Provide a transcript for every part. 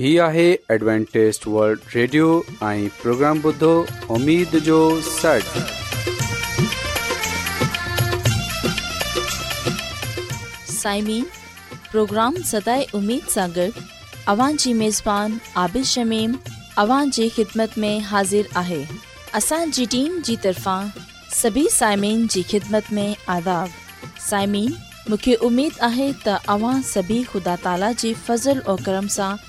هي آهي Adventist world radio ۽ programme بدھو اميد جو سٽ سائمين پروگرام سداي اميد سان گڏ اوان جي ميزبان عابيد شميم اوان جي خدمت ۾ حاضر آهي اسان جي ٽيم جي طرفان سڀي سائمين جي خدمت ۾ آداب سائمين مونکي اميد آهي ته اوان سڀي خدا تالا جي فضل ۽ کرم سان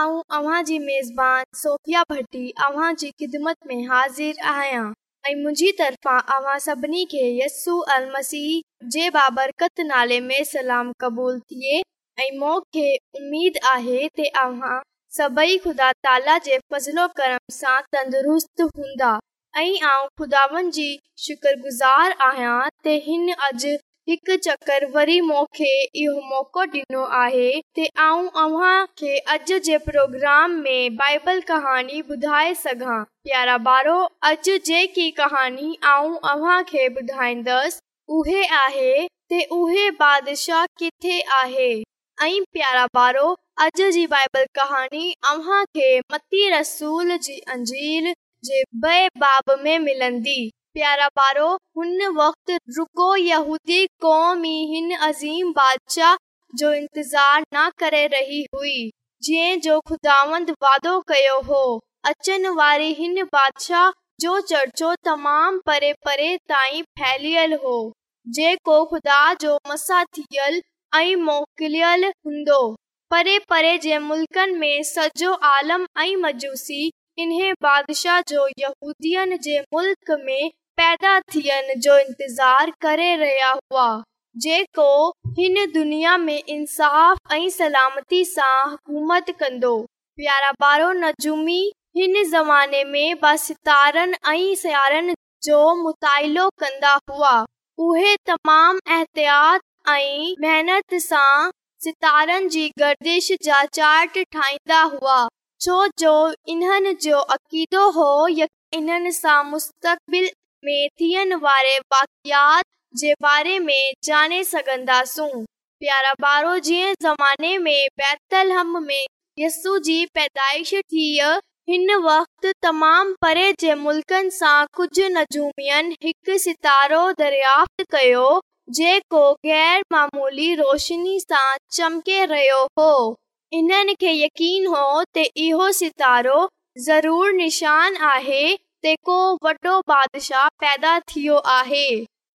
ऐं अव्हां जी خدمت सोफ़िया حاضر अव्हां जी ख़िदमत में हाज़िर आहियां ऐं मुंहिंजी तरफ़ांव सभिनी खे यस्सु अल मसीह जे बाबरकत नाले में सलाम क़बूल थिए ऐं मूंखे उमेदु आहे सभई ख़ुदा ताला जे کرم करण تندرست तंदुरुस्त हूंदा ऐं خداون ख़ुदानि जी शुक्रगुज़ार आहियां त हिन اج हिकु चकर वरी मूंखे इहो मौको ॾिनो आहे अॼु जे प्रोग्राम में बाइबल कहाणी ॿुधाए सघां प्यारा ॿारो अॼु जेकी कहाणी ऐं अव्हां खे ॿुधाईंदसि उहे आहे किथे आहे ऐं प्यारा ॿारो अॼु जी बाइबल कहाणी अव्हां खे अंजीर जे बेबाब में मिलंदी प्यारा पारो हुन वक़्ति रुॻो क़ौमी हिन अज़ीम बादशाह जो इंतज़ार न करे रही हुई जंहिं जो खुदा कयो हो अचनि वारे हिन बादशाह जो تمام پرے پرے تائیں پھیلیل ہو جے کو خدا जो مسا تھیل ائی موکلیل ہندو پرے پرے جے ملکن میں سجو عالم ائی مجوسی हिन بادشاہ جو यहूदीअ جے ملک میں पैदा थियन जो इंतज़ारु करे रहा हुआ को हिन दुनिया में इंसाफ़ ऐं सलामती सां हुकूमत कंदो प्यारा बारो नजूमी हिन ज़माने में सितारनि ऐं सियारनि जो मुतालो कंदा हुआ उहे तमामु एहतियात ऐं मेहनत सां सितारनि जी गर्दीश जा चाट ठाहींदा हुआ छो जो इन्हनि जो अक़ीदो हो या इन्हनि सां मुस्तक़बिल మేతియنवारे బాतिया जेवारे મે જાને સગંદા સુ પ્યારા બારો જીએ زمانے મે પેતલ હમ મે યસુજી پیدائش ઠીય હિન વક્ત તમામ પરે જે મુલકન સા કુછ نجومિયન હક સિતારો دریاફત કયો જે કો ગેર मामुली રોશની સા ચમકે રયો હો ઇનેને કે યકીન હો તે ઈહો સિતારો જરૂર નિશાન આહે ते को वॾो बादशाह पैदा थियो आहे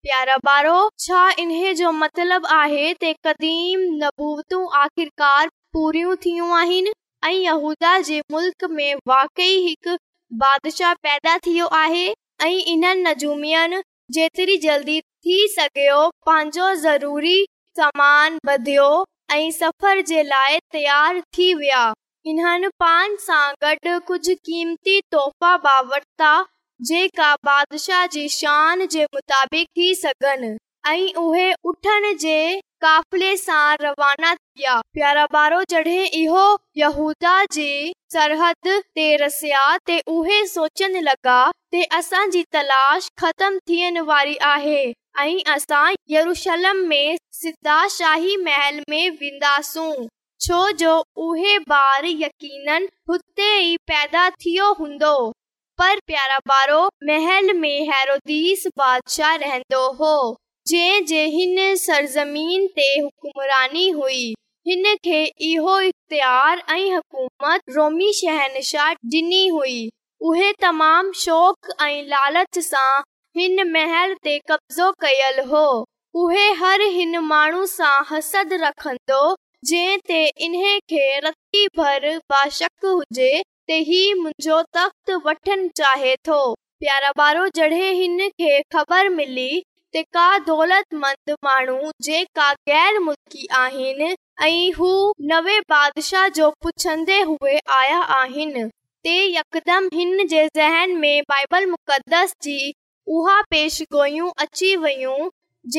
प्यारा पारो छा इन्हे जो मतिलबु आहे ते क़दीम नबूअतूं आख़िरकार पूरियूं थियूं आहिनि ऐं यहूदा जे मुल्क में वाकई हिकु बादशाह पैदा थियो आहे ऐं इन्हनि नज़ूमियन जेतिरी जल्दी थी सघे पंहिंजो ज़रूरी सामान ॿधियो ऐं सफ़र जे लाइ तयारु थी विया इन्हनि पान सां गॾु कुझु क़ीमती तोहफ़ा बि वरिता जेका बादशाह जी शान जे मुताबिक़ थी सघनि ऐं उहे उठण जे काफ़िले सां रवाना थिया प्यारा पारो जड॒हिं इहो यहूदा जी सरहद ते रसिया ते उहे सोचण लॻा ते असांजी तलाश ख़तम थियण वारी आहे ऐं असां यरूशलम में सिधा शाही महल में वेंदासूं जो उहे ॿार यकीनन हुते ई पैदा थियो हूंदो पर प्यारा प्यारो महल में हैरोदीस बादशाह रहंदो हो जंहिं जे हिन सरज़मीन ते हुकुमरानी हुई हिन खे इहो इख़्तियार ऐं हुकूमत रोमी शहनशाह डि॒नी हुई उहे तमामु शौक़ु ऐं लालच सां हिन महल ते कब्ज़ो कयल हो उहे हर हिन माण्हू सां हसद रखंदो जंहिं ते इन्हे खे रती भर बाशक हुजे त हीअ मुंहिंजो तख़्त वठणु चाहे थो प्यारा बारो जॾहिं हिन खे ख़बर मिली त का दौलत मंद माण्हू जेका गैर मुल्की आहिनि ऐं हू नवे बादशाह जो पुछंदे हुए आया आहिनि ते यकदम हिन जे ज़हन में बाइबल मुक़दस जी उहा पेशिगोइयूं अची वियूं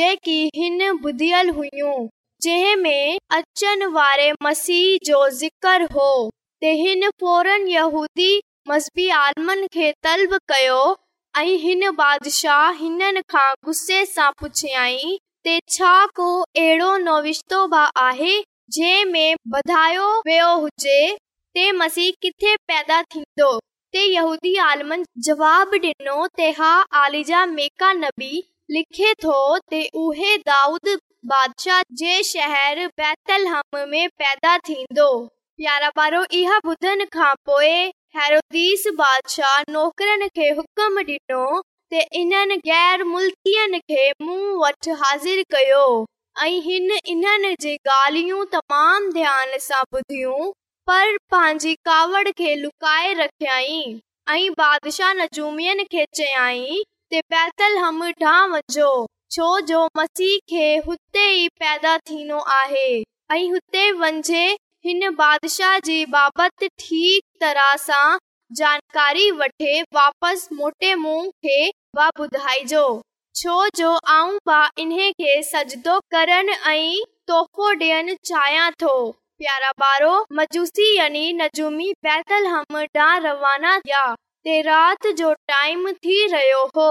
जेकी हिन बुधियलु हुयूं जंहिं में अचनि वारे मसीह जो ज़िकर हो ते हिन बादशाह हिन खां गुसे सां पुछियई ते छा को अहिड़ो नो विश्तो बि आहे जंहिं में वधायो वियो हुजे ते मसीह किथे पैदा थींदो ते आलमन जवाब ॾिनो ते हा आलिजा मेकानबी लिखे थो दाऊद बादशाह जे शहर बैतल हम में पैदा थींदो प्यारा बारो इहा ॿुधण खां पोइ हैरस बादशाह नौकरनि खे हुकम ॾिनो ते इन्हनि ग़ैर मुल्तियुनि खे मूं वटि हाज़िर कयो ऐं हिन इन्हनि जी ॻाल्हियूं तमामु ध्यान सां ॿुधियूं पर पंहिंजी कावड़ खे लुकाए रखियई ऐं बादशाह नजूमियनि खे चयाई त बैतल हम ढां वञो छोजो मसीह खे पैदा थींदो आहे छो जो आऊं इन खे सजदो करण ऐं तोहफ़ो डि॒यण चाहियां थो प्यारा पारो मजूसी बैतल हम ॾां रवाना टाइम थी रहियो हो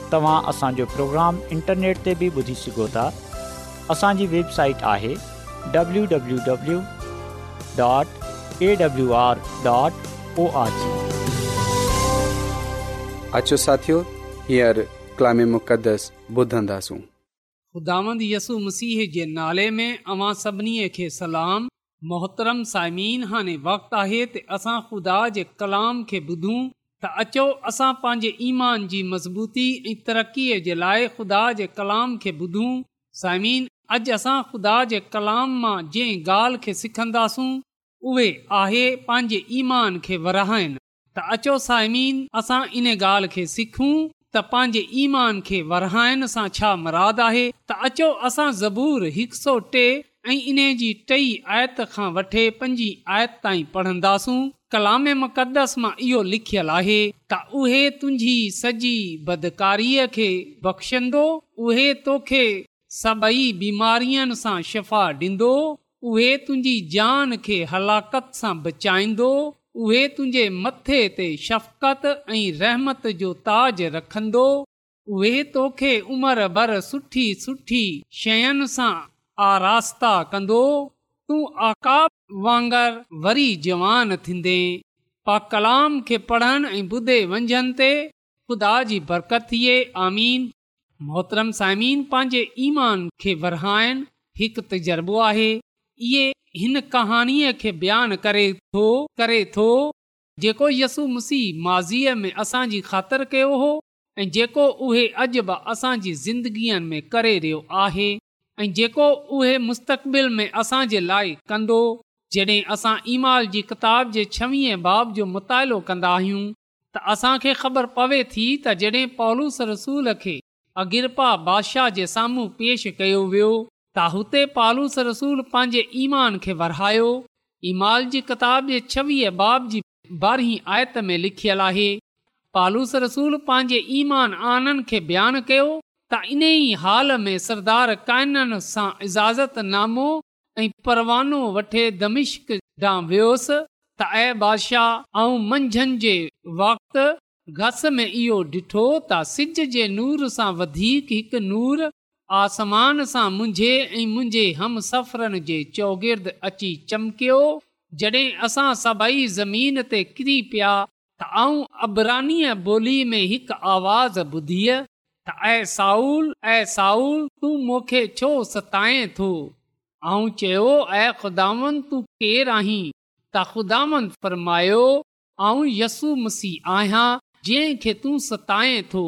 तव्हां असांजो प्रोग्राम इंटरनेट ते बि ॿुधी सघो था असांजी वेबसाइट आहे नाले में अवां सभिनी खे सलाम मोहतरम साइमीन हाणे वक़्तु आहे त असां ख़ुदा जे कलाम खे ॿुधूं त अचो असां पंहिंजे ईमान जी मज़बूती ऐं तरक़ीअ जे लाइ ख़ुदा जे कलाम खे ॿुधूं साहिमीन अॼु असां ख़ुदा जे कलाम मां जंहिं ॻाल्हि खे सिखंदासूं उहे आहे पंहिंजे ईमान खे वराइनि त अचो साहिमन असां इन ॻाल्हि खे सिखूं त पंहिंजे ईमान खे वरहाइण सां छा मराद आहे त अचो असां ज़बूर हिकु सौ टे ऐं इन जी टई आयत खां वठे पंजी आयत ताईं कलाम मुक़दस मां इहो लिखियलु आहे त उहे तुंहिंजी सॼी बदकारीअ खे बख़्शंदो उहे तोखे सभई बीमारीअ सां शिफ़ा ॾींदो उहे तुंहिंजी जान खे हलाकत सां बचाईंदो उहे तुंहिंजे मथे ते शफ़क़त ऐं रहमत जो ताज रखंदो उहे तोखे उमिरि भर सुठी सुठी शयुनि सां आरास्ता कंदो तू आकाब वांगर वरी जवान थीन्दे पा कलाम खे पढ़नि ऐं ॿुधे वंझनि ते ख़ुदा जी बरकत थिए आमीन मोहतरम साइमीन पंहिंजे ईमान खे वराइनि हिकु तजुर्बो आहे इहे हिन कहाणीअ खे बयानु करे थो करे थो जेको यसु मुसी माज़ीअ में असांजी ख़ातिर कयो हो ऐं जेको उहे अॼु बि असांजी ज़िंदगीअ में करे रहियो आहे ऐं जेको उहे मुस्तक़बिल में असां जे लाइ कंदो जॾहिं असां ईमाल जी किताब जे छवीह बाब जो मुतालो कंदा आहियूं त असांखे ख़बर पवे थी त जॾहिं पौलूस रसूल खे अगिरपा बादशाह जे साम्हूं पेश कयो वियो त हुते पालूस रसूल पंहिंजे ईमान खे वरायो ईमाल जी किताब जे छवीह बाब जी ॿारहीं आयत में लिखियलु आहे पालूस रसूल पंहिंजे ईमान आननि खे बयानु कयो त इन ई हाल में सरदार काइननि सां इज़ाज़तनामो ऐं परवानो वठे दमिश्क ॾांहुं वियोसि त ऐं बादशाह ऐं मंझंदि जे वक़्ति घस में इहो ॾिठो त सिज जे नूर सां वधीक हिकु नूर आसमान सां मुंहिंजे ऐं मुंहिंजे हमसफरनि जे चौगिर्द अची चमकियो जॾहिं असां सभई ज़मीन ते किरी पिया त आऊं अबरानीअ ॿोली में हिकु आवाज़ ॿुधीअ ऐ साउल ऐं साउल तूं मूंखे छो सताए थो चयो ऐुदा आहीं तूं सताए थो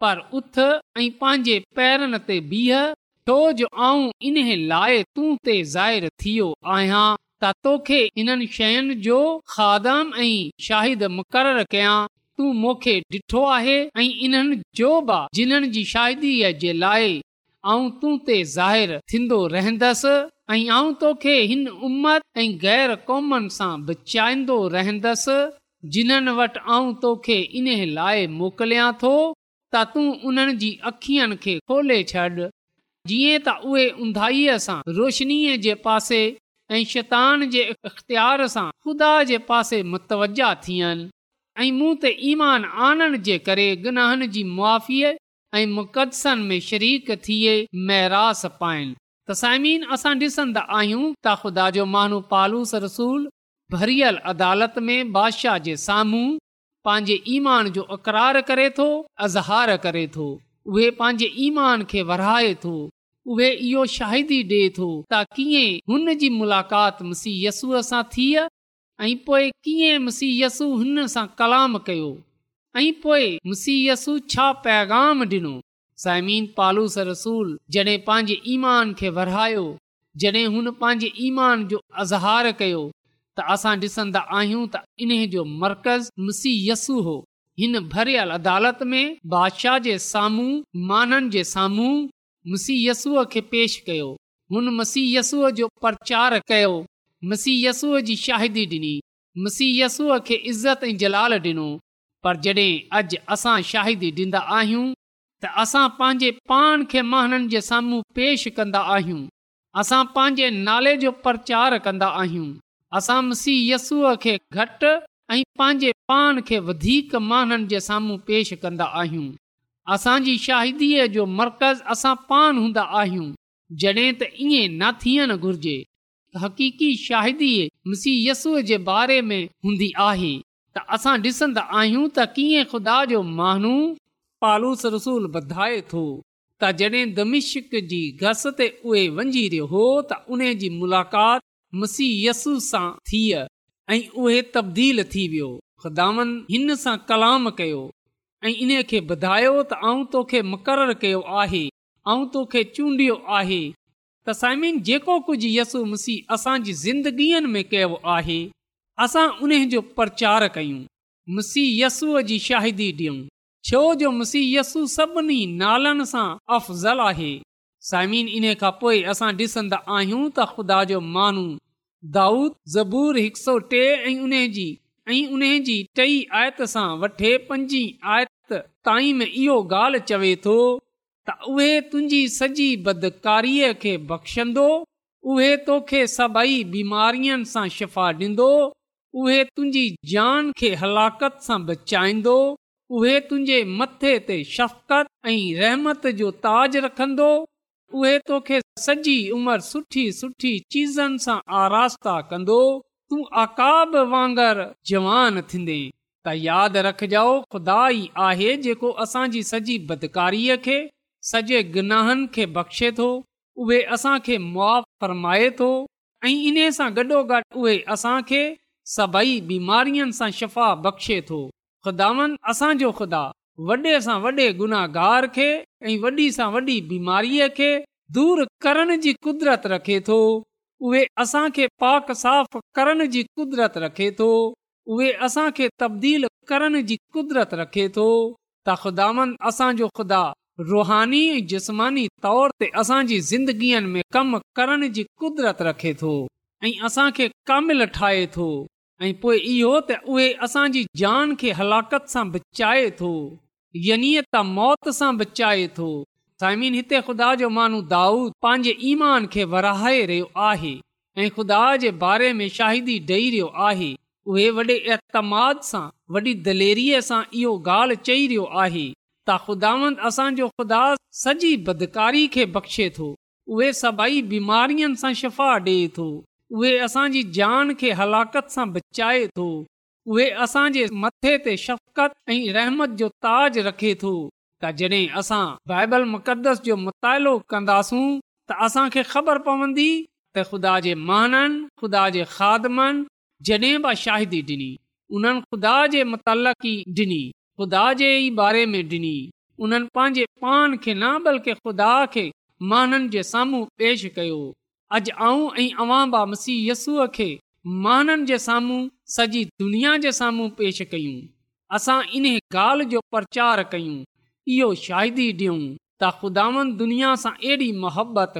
पर उथ ऐं पंहिंजे पेरनि ते बीह छोजो इन लाइ इन शयुनि जो खाधन ऐं शाहिद मुक़रर कयां तूं मूंखे ॾिठो आहे ऐं इन्हनि जो बि जिन्हनि जी शादीअ जे लाइ आऊं तूं ते ज़ाहिरु थींदो रहंदसि ऐं आउं तोखे हिन उमति ऐं ग़ैर क़ौमनि सां बचाईंदो रहंदसि जिन्हनि वटि आऊं तोखे इन लाइ मोकिलियां थो त तूं उन्हनि जी अखियुनि खे खोले छॾ जीअं त उहे उंधाईअ सां रोशनीअ जे पासे ऐं शैतान जे इख़्तियार सां ख़ुदा जे पासे मुतवजा थियनि ऐं मूं त ईमान आनण जे करे गनाहन जी मुआीअ ऐं मुक़दसनि में शरीक थिए महिरास पाइनि तसाइमीन असां ॾिसंदा आहियूं त ख़ुदा जो माण्हू पालूस रसूल भरियल अदालत में बादशाह जे साम्हूं पंहिंजे ईमान जो अक़रार करे थो अज़हार करे थो उहे पंहिंजे ईमान खे वराए थो उहे इहो शाहिदी ॾिए थो त कीअं हुन जी मुलाक़ातसूअ सां थी ऐं पोइ कीअं मुसीयसू हिन सां कलाम कयो ऐं पोइ मुसीयसु छा पैगाम ॾिनो साइमीन पालूस रसूल जॾहिं पंहिंजे ईमान खे वरायो जॾहिं हुन पंहिंजे ईमान जो अज़हार कयो त असां ॾिसंदा आहियूं त इन्हे जो मर्कज़ मुसीयसु हो हिन भरियल अदालत में बादशाह जे साम्हूं माननि जे साम्हूं मुसीयसूअ खे पेश कयो हुन मसीयसूअ जो प्रचार कयो मुसीयसूअ जी शाहिदी ॾिनी मुसीहय यसूअ खे इज़त ऐं जलाल ॾिनो पर जॾहिं अॼु असां शाहिदी ॾींदा आहियूं त असां पंहिंजे पान खे مانن जे साम्हूं पेश कंदा आहियूं असां पंहिंजे नाले जो प्रचार कंदा आहियूं असां मिसी यसूअ खे घटि ऐं पंहिंजे पाण खे वधीक माननि जे साम्हूं पेश कंदा आहियूं असांजी शाहिदीअ जो मर्कज़ असां पान हूंदा आहियूं जॾहिं त ईअं न थियणु घुर्जे हक़ीक़ी शसीयसुअ जे बारे में हूंदी आहे त असां डि॒संदा आहियूं त कीअं ख़ुदा जो माण्हू पालूस ॿधाए थो तॾहिं दमिशिक़ जी घस ते उहे वञी रहियो हो त उन जी मुलाक़ात मुसीयसु सां थी ऐं उहे तब्दील थी वियो ख़ुदानि हिन सां कलाम कयो ऐं इन खे ॿुधायो त ऐं तोखे मुक़ररु कयो आहे ऐं तोखे चूंडियो आहे त साइमीन जेको कुझु यस्सू मुसी असांजी ज़िंदगीअ में कयो आहे असां उन जो प्रचार कयूं मसीह यस्सूअ जी शाहिदी डि॒यूं छो जो मसीह यसु सभिनी नालनि सां अफ़ज़ल आहे साइमीन इन खां पोइ असां ॾिसंदा आहियूं त ख़ुदा जो मानू दाऊद ज़बूर हिक सौ टे ऐं उन जी टई आयत सां वठे पंजी आयत ताईं इहो ॻाल्हि चवे थो त उहे तुंहिंजी सॼी बदकारीअ खे बख़्शंदो उहे तोखे सभई बीमारीअ सां शिफ़ा ॾींदो उहे तुंहिंजी जान खे हलाकत सां बचाईंदो उहे तुंहिंजे मथे ते शफ़क़त ऐं रहमत जो ताज रखंदो उहे तोखे सॼी उमिरि सुठी सुठी चीज़नि सां आरास्ता कंदो तूं आकाब वांगुर जवान थींदे त यादि रखजो खुदा ई आहे जेको असांजी सॼी बदकारीअ खे सॼे गुनाहनि खे बख़्शे थो उहे असांखे मुआ फरमाए थो ऐं इन सां गॾोगॾु बीमारीअ सां शफ़ा बख़्शे थो ख़ुदा गुनाहगार खे बीमारीअ खे दूर करण जी कुदरत रखे थो उहे पाक साफ़ करण जी कुदरत रखे उहे असांखे कुदरत रखे थो त ख़ुदा असांजो ख़ुदा रुहानी जिस्मानी तौर ते असांजी ज़िंदगीअ में कम करण जी कुदरत रखे थो ऐं असांखे ठाहे थो ऐं पोइ इहो त उहे बचाए थो यिए त मौत सां बचाए थो साइमिन हिते ख़ुदा जो माण्हू दाऊद पंहिंजे ईमान खे वराए रहियो आहे ऐं ख़ुदा जे बारे में शाहिदी डे रहियो आहे उहे वॾे एतमाद सां वॾी दिलेरी सां इहो ॻाल्हि चई रहियो आहे त ख़ुदा असांजो ख़ुदा सॼी बदकारी खे बख़्शे थो उहे सभई बीमारियुनि सां शफ़ा ॾिए थो उहे असांजी जान खे हलाकत सां बचाए थो उहे असांजे मथे ते शफ़क़त ऐं रहमत जो ताज रखे थो त जॾहिं असां बाइबल मुक़दस जो मुतालो कंदासूं त असांखे ख़बर पवंदी त ख़ुदा जे महननि ख़ुदा जे ख़ादमनि जॾहिं बि शाहिदी ॾिनी उन्हनि ख़ुदा जे मुतली ॾिनी ख़ुदा जे ई बारे में ॾिनी उन्हनि पंहिंजे पान खे न बल्कि ख़ुदा खे माननि जे साम्हूं पेश कयो अॼु आऊं ऐं अवां बा मसीहसूअ खे माननि जे साम्हूं सॼी दुनिया जे साम्हूं पेश कयूं असां इन ॻाल्हि जो प्रचार कयूं इहो शाइदी ॾियूं त ख़ुदावनि दुनिया सां अहिड़ी मोहबत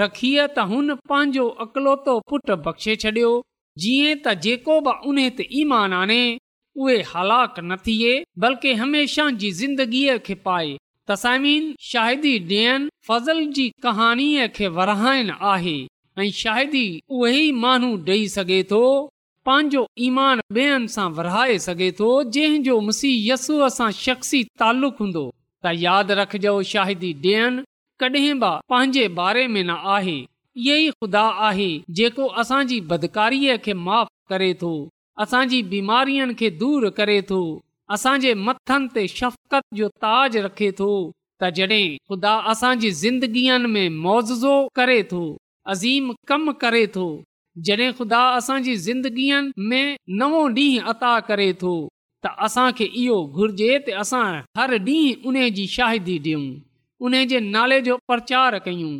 रखी त हुन पंहिंजो अकलोतो पुट बख़्शे छॾियो जीअं त जेको बि उन ते ईमान आने उहेलाक न थिए बल्कि हमेशह जी ज़िंदगीअ खे शाहिदी ॾियनि फज़ल जी कहाणीअ खे वराइनि आहे ऐं शाहिदी उ माण्हू ॾेई सघे थो पंहिंजो ईमान ॿेअनि सां वराए सघे थो जंहिंजो मुसीयस्सूअ सां शख़्सी ताल्लुक हूंदो त यादि रखजो शाहिदी ॾियनि कॾहिं बि पंहिंजे बारे में न आहे इहो ई खुदा आहे जेको असांजी बदकारीअ खे माफ़ करे थो असांजी बीमारीअ खे दूर करे थो असांजे मथनि ते शफ़क़त जो ताज रखे थो त जॾहिं ख़ुदा असांजी ज़िंदगीअ में मुआज़ो करे थो अज़ीम कम करे थो जॾहिं ख़ुदा असांजी ज़िंदगीअ में नवो ॾींहुं अता करे थो त असांखे इहो घुर्जे त असां हर ॾींहुं उन जी शाहिदी ॾियूं उन जे नाले जो प्रचार कयूं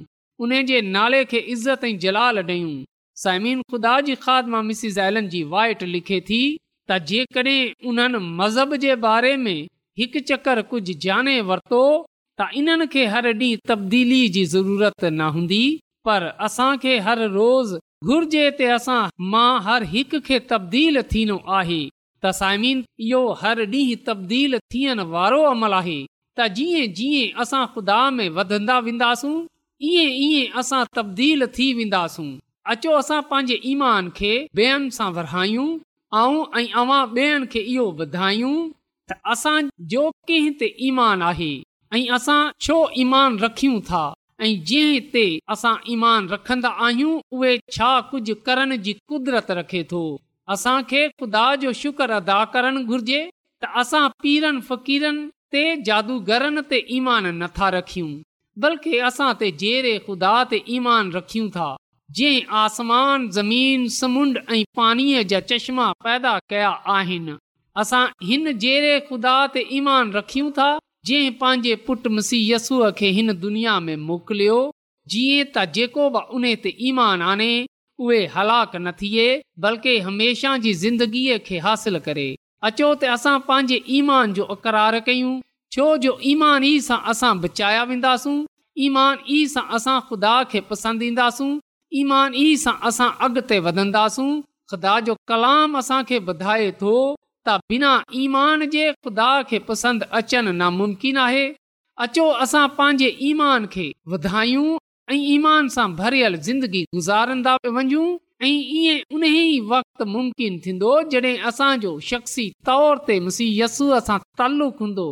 उन जे नाले खे इज़त ऐं जलाल ॾियूं साइमिन ख़ुदा जी ख़ादमा मां मिसिस एलन जी वाइट लिखे थी त जेकॾहिं उन्हनि मज़हब जे बारे में हिकु चकर कुझु जाने वरितो त इन्हनि खे हर ॾींहुं तब्दीली जी ज़रूरत न हूंदी पर असांखे हर रोज़ घुर्जे ते असां मां हर हिकु खे तब्दील थींदो आहे त साइमिन इहो हर ॾींहुं तब्दील थियण वारो अमल आहे त जीअं जीअं असां ख़ुदा में वधंदा वेंदासूं ईअं ईअं असां तब्दील थी वेंदासूं अचो असां पंहिंजे ईमान खे ॿेअनि सां वरायूं ऐं अवां बेयनि खे इहो ॿुधायूं त असांजो ते ईमान आहे ऐं असां छो ईमान रखियूं था ऐं जंहिं ते असां ईमान रखन्दा आहियूं उहे छा कुझु करण जी कुदरत रखे थो असांखे ख़ुदा जो शुक्र अदा करणु घुर्जे त असां पीरनि फ़कीरन ते जादूगरनि ते ईमान नथा रखियूं बल्कि असां ते जहिड़े ख़ुदा ते ईमान रखियूं था जंहिं आसमान ज़मीन समुंड ऐं पाणीअ जा चश्मा पैदा कया आहिनि असां हिन जहिड़े ख़ुदा ते ईमान रखियूं था जंहिं पंहिंजे पुट मसीह मसीहयसूअ खे हिन दुनिया में मोकिलियो जीअं त जेको बि उन ते ईमान आने उहे हलाक न थिए बल्कि हमेशा जी ज़िंदगीअ खे हासिल करे अचो त असां पंहिंजे ईमान जो अक़रार कयूं छो जो ईमान ई सां असां बचाया वेंदासूं ईमान ई सां असां ख़ुदा खे पसंदि ईंदासूं ईमान ई सां असां अॻिते वधंदासूं ख़ुदा जो कलाम असांखे वधाए थो त बिना ईमान जे ख़ुदा खे पसंदि अचनि नामुमकिन आहे अचो असां पंहिंजे ईमान खे वधायूं ऐं ईमान सां भरियल ज़िंदगी गुज़ारंदा वञूं ऐं ईअं उन ई वक़्तु मुमकिन थींदो जॾहिं असांजो शख्सी तौर ते मुसीयसूअ सां ताल्लुक हूंदो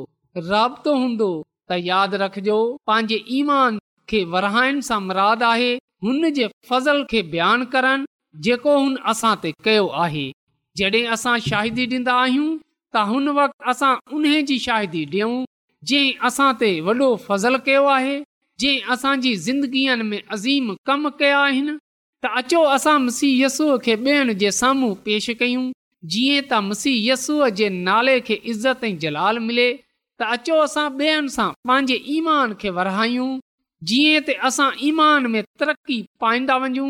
राब्तो हूंदो त यादि रखजो पंहिंजे ईमान खे वराइण सां मुराद आहे हुन जे फ़ज़ल खे बयानु करनि जेको हुन असां ते कयो आहे जॾहिं असां शाहिदी ॾींदा आहियूं त हुन वक़्तु असां उन जी शाहिदी ॾियूं जंहिं असां ते वॾो फ़ज़ल कयो आहे जंहिं असांजी ज़िंदगीअ में अज़ीम कम कया आहिनि त अचो असां मसीह यस्सूअ खे ॿेअनि जे साम्हूं पेश कयूं जीअं त मसीह यस्सूअ जे नाले खे इज़त ऐं जलाल मिले त अचो असां ॿियनि सां पंहिंजे ईमान खे वरिायूं जीअं त असां ईमान में तरक़ी पाईंदा वञूं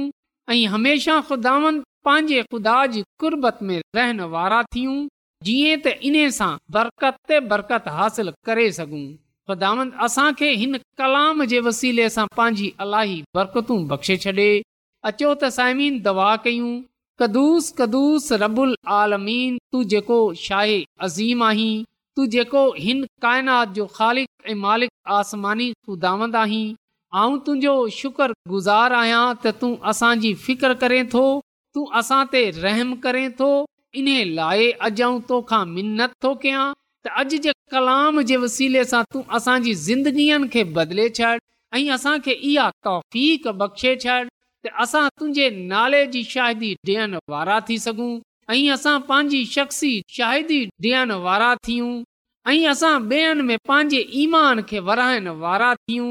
ऐं हमेशह ख़ुदांद पंहिंजे ख़ुदा जी कुर्बत में रहण वारा थियूं जीअं त इन सां बरकत ते बरकत हासिल करे सघूं ख़ुदांद असांखे हिन कलाम जे वसीले सां पंहिंजी अलाई बरकतू बख़्शे छॾे अचो त साइमीन दवा कयूं कदुस कदुस रबुल आलमीन तू जेको अज़ीम आहीं तू जेको हिन काइनात जो ख़ालिक मालिक आसमानी ख़ुदावंद आहीं ऐं तुंहिंजो गुज़ार आहियां त तूं असांजी फिकर करे थो तूं असां ते रहम करें थो इन लाइ अॼु आऊं तोखां मिनत थो कयां त अॼु जे कलाम जे वसीले सां तूं असांजी ज़िंदगीअ खे बदिले छॾ ऐं असांखे इहा तौफ़ बख़्शे छॾ त असां तुंहिंजे नाले जी शाहिदी ॾियण वारा थी सघूं ऐं असां पंहिंजी शख्सी शाहिदी ॾियण वारा थियूं ऐं असां ॿियनि में पंहिंजे ईमान खे विराइण वारा थियूं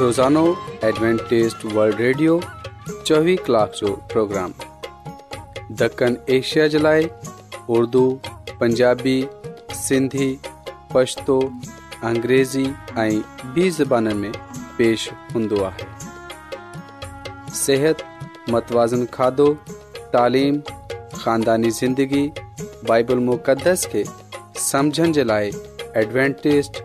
روزانو एडवेंटेस्ट वल्ड रेडियो चोवीह کلاک جو پروگرام دکن ایشیا جلائے اردو پنجابی سندھی پشتو पछतो अंग्रेज़ी ऐं ॿी ज़बाननि में पेश हूंदो आहे सिहत मतवाज़न खाधो तइलीम खानदानी ज़िंदगी बाइबल मुक़दस खे समुझण जे लाइ एडवेंटेस्ट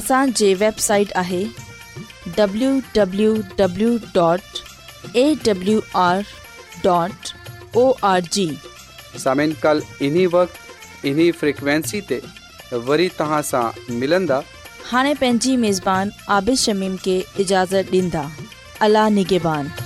जे वेबसाइट आहे हाणे पंहिंजी मेज़बान आबिशमीम खे اجازت ॾींदा अला نگہبان